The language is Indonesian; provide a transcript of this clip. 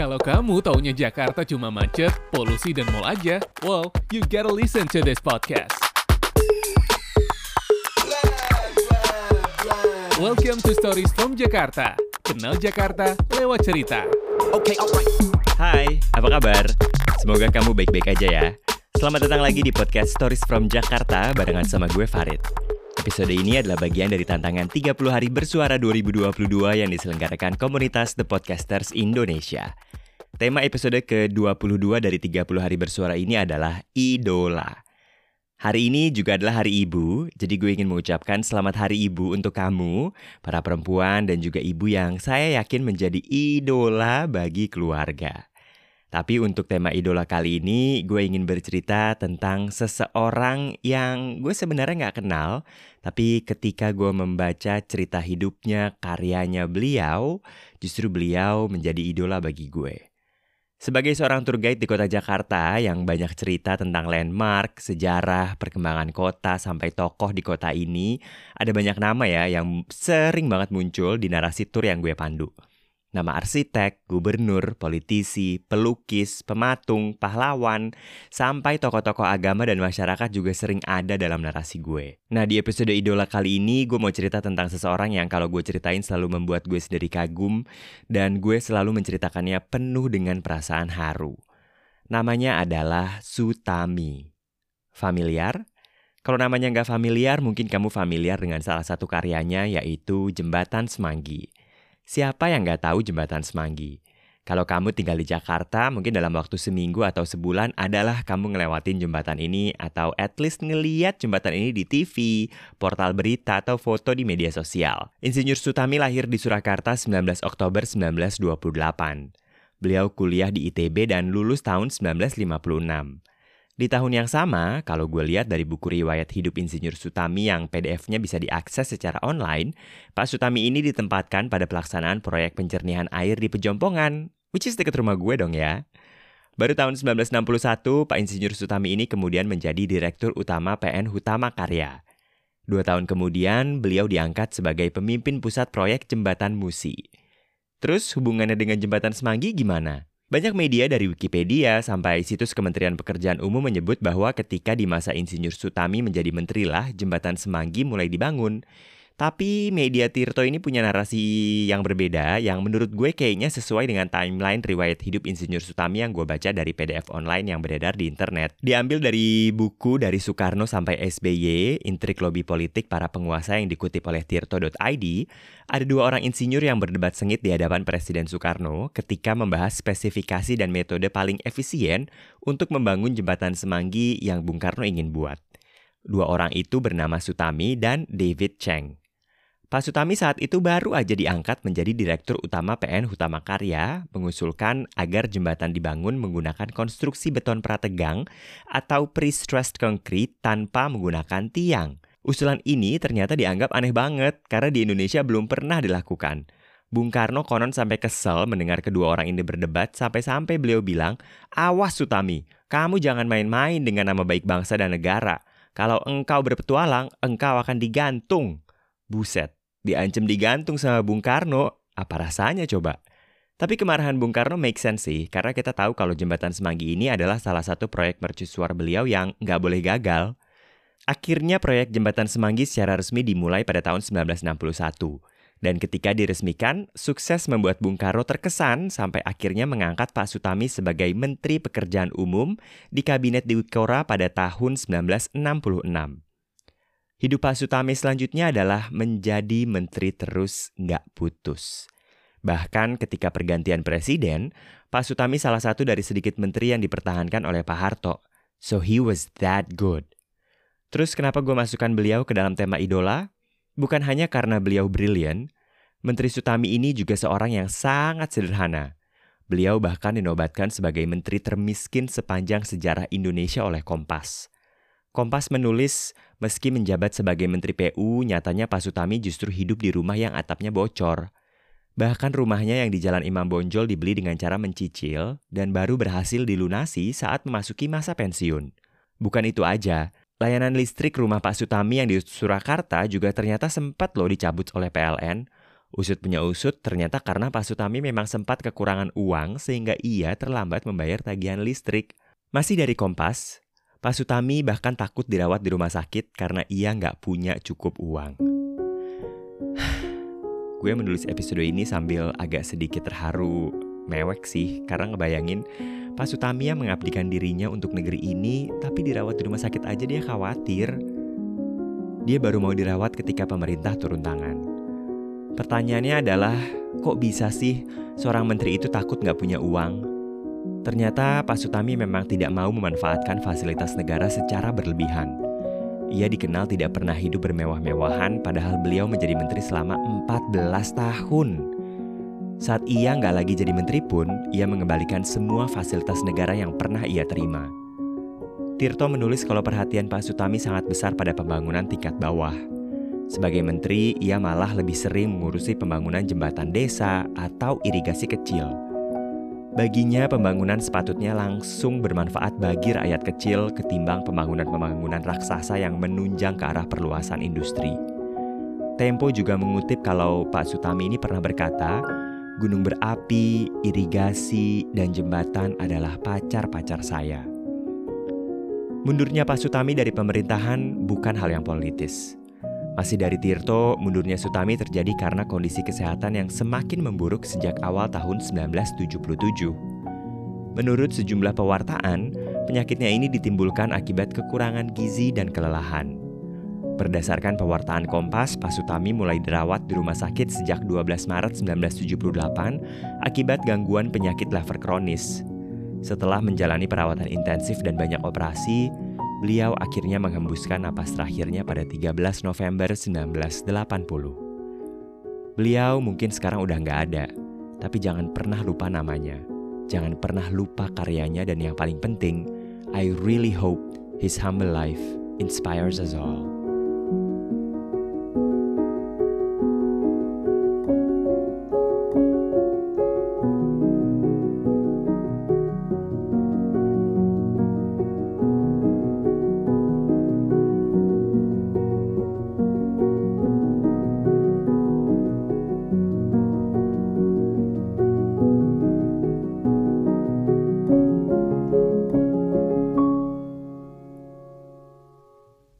Kalau kamu taunya Jakarta cuma macet, polusi, dan mall aja, well, you gotta listen to this podcast. Welcome to Stories from Jakarta. Kenal Jakarta lewat cerita. Okay, alright. Hai, apa kabar? Semoga kamu baik-baik aja ya. Selamat datang lagi di podcast Stories from Jakarta barengan sama gue Farid. Episode ini adalah bagian dari tantangan 30 hari bersuara 2022 yang diselenggarakan komunitas The Podcasters Indonesia. Tema episode ke-22 dari 30 hari bersuara ini adalah idola. Hari ini juga adalah hari ibu, jadi gue ingin mengucapkan selamat hari ibu untuk kamu, para perempuan dan juga ibu yang saya yakin menjadi idola bagi keluarga. Tapi untuk tema idola kali ini, gue ingin bercerita tentang seseorang yang gue sebenarnya nggak kenal, tapi ketika gue membaca cerita hidupnya, karyanya beliau, justru beliau menjadi idola bagi gue. Sebagai seorang tour guide di kota Jakarta yang banyak cerita tentang landmark, sejarah, perkembangan kota, sampai tokoh di kota ini, ada banyak nama ya yang sering banget muncul di narasi tour yang gue pandu. Nama arsitek, gubernur, politisi, pelukis, pematung, pahlawan, sampai tokoh-tokoh agama dan masyarakat juga sering ada dalam narasi gue. Nah di episode Idola kali ini gue mau cerita tentang seseorang yang kalau gue ceritain selalu membuat gue sendiri kagum dan gue selalu menceritakannya penuh dengan perasaan haru. Namanya adalah Sutami. Familiar? Kalau namanya nggak familiar, mungkin kamu familiar dengan salah satu karyanya yaitu Jembatan Semanggi. Siapa yang nggak tahu jembatan Semanggi? Kalau kamu tinggal di Jakarta, mungkin dalam waktu seminggu atau sebulan adalah kamu ngelewatin jembatan ini atau at least ngeliat jembatan ini di TV, portal berita, atau foto di media sosial. Insinyur Sutami lahir di Surakarta 19 Oktober 1928. Beliau kuliah di ITB dan lulus tahun 1956. Di tahun yang sama, kalau gue lihat dari buku riwayat hidup Insinyur Sutami yang PDF-nya bisa diakses secara online, Pak Sutami ini ditempatkan pada pelaksanaan proyek pencernihan air di Pejompongan, which is dekat rumah gue dong ya. Baru tahun 1961, Pak Insinyur Sutami ini kemudian menjadi Direktur Utama PN Hutama Karya. Dua tahun kemudian, beliau diangkat sebagai pemimpin pusat proyek Jembatan Musi. Terus hubungannya dengan Jembatan Semanggi gimana? Banyak media dari Wikipedia sampai situs Kementerian Pekerjaan Umum menyebut bahwa ketika di masa Insinyur Sutami menjadi menteri lah jembatan Semanggi mulai dibangun. Tapi media Tirto ini punya narasi yang berbeda yang menurut gue kayaknya sesuai dengan timeline riwayat hidup Insinyur Sutami yang gue baca dari PDF online yang beredar di internet. Diambil dari buku dari Soekarno sampai SBY, Intrik Lobi Politik Para Penguasa yang dikutip oleh Tirto.id, ada dua orang insinyur yang berdebat sengit di hadapan Presiden Soekarno ketika membahas spesifikasi dan metode paling efisien untuk membangun jembatan Semanggi yang Bung Karno ingin buat. Dua orang itu bernama Sutami dan David Cheng. Pak Sutami saat itu baru aja diangkat menjadi Direktur Utama PN Hutama Karya, mengusulkan agar jembatan dibangun menggunakan konstruksi beton prategang atau pre-stressed concrete tanpa menggunakan tiang. Usulan ini ternyata dianggap aneh banget karena di Indonesia belum pernah dilakukan. Bung Karno konon sampai kesel mendengar kedua orang ini berdebat sampai-sampai beliau bilang, Awas Sutami, kamu jangan main-main dengan nama baik bangsa dan negara. Kalau engkau berpetualang, engkau akan digantung. Buset, diancam digantung sama Bung Karno, apa rasanya coba? Tapi kemarahan Bung Karno make sense sih, karena kita tahu kalau Jembatan Semanggi ini adalah salah satu proyek mercusuar beliau yang nggak boleh gagal. Akhirnya proyek Jembatan Semanggi secara resmi dimulai pada tahun 1961. Dan ketika diresmikan, sukses membuat Bung Karno terkesan sampai akhirnya mengangkat Pak Sutami sebagai Menteri Pekerjaan Umum di Kabinet Dewikora pada tahun 1966. Hidup Pak Sutami selanjutnya adalah menjadi menteri terus nggak putus. Bahkan ketika pergantian presiden, Pak Sutami salah satu dari sedikit menteri yang dipertahankan oleh Pak Harto. So he was that good. Terus kenapa gue masukkan beliau ke dalam tema idola? Bukan hanya karena beliau brilian, Menteri Sutami ini juga seorang yang sangat sederhana. Beliau bahkan dinobatkan sebagai menteri termiskin sepanjang sejarah Indonesia oleh Kompas. Kompas menulis, meski menjabat sebagai Menteri PU, nyatanya Pak Sutami justru hidup di rumah yang atapnya bocor. Bahkan rumahnya yang di Jalan Imam Bonjol dibeli dengan cara mencicil dan baru berhasil dilunasi saat memasuki masa pensiun. Bukan itu aja, layanan listrik rumah Pak Sutami yang di Surakarta juga ternyata sempat loh dicabut oleh PLN. Usut punya usut, ternyata karena Pak Sutami memang sempat kekurangan uang sehingga ia terlambat membayar tagihan listrik. Masih dari Kompas, Pak Sutami bahkan takut dirawat di rumah sakit karena ia nggak punya cukup uang. Gue menulis episode ini sambil agak sedikit terharu, mewek sih, karena ngebayangin Pak Sutami yang mengabdikan dirinya untuk negeri ini, tapi dirawat di rumah sakit aja dia khawatir. Dia baru mau dirawat ketika pemerintah turun tangan. Pertanyaannya adalah, kok bisa sih seorang menteri itu takut nggak punya uang? Ternyata Pak Sutami memang tidak mau memanfaatkan fasilitas negara secara berlebihan. Ia dikenal tidak pernah hidup bermewah-mewahan padahal beliau menjadi menteri selama 14 tahun. Saat ia nggak lagi jadi menteri pun, ia mengembalikan semua fasilitas negara yang pernah ia terima. Tirto menulis kalau perhatian Pak Sutami sangat besar pada pembangunan tingkat bawah – sebagai menteri, ia malah lebih sering mengurusi pembangunan jembatan desa atau irigasi kecil. Baginya, pembangunan sepatutnya langsung bermanfaat bagi rakyat kecil ketimbang pembangunan-pembangunan raksasa yang menunjang ke arah perluasan industri. Tempo juga mengutip kalau Pak Sutami ini pernah berkata, gunung berapi, irigasi, dan jembatan adalah pacar-pacar saya. Mundurnya Pak Sutami dari pemerintahan bukan hal yang politis. Masih dari Tirto, mundurnya Sutami terjadi karena kondisi kesehatan yang semakin memburuk sejak awal tahun 1977. Menurut sejumlah pewartaan, penyakitnya ini ditimbulkan akibat kekurangan gizi dan kelelahan. Berdasarkan pewartaan Kompas, Pak Sutami mulai dirawat di rumah sakit sejak 12 Maret 1978 akibat gangguan penyakit lever kronis. Setelah menjalani perawatan intensif dan banyak operasi, beliau akhirnya menghembuskan napas terakhirnya pada 13 November 1980. Beliau mungkin sekarang udah nggak ada, tapi jangan pernah lupa namanya. Jangan pernah lupa karyanya dan yang paling penting, I really hope his humble life inspires us all.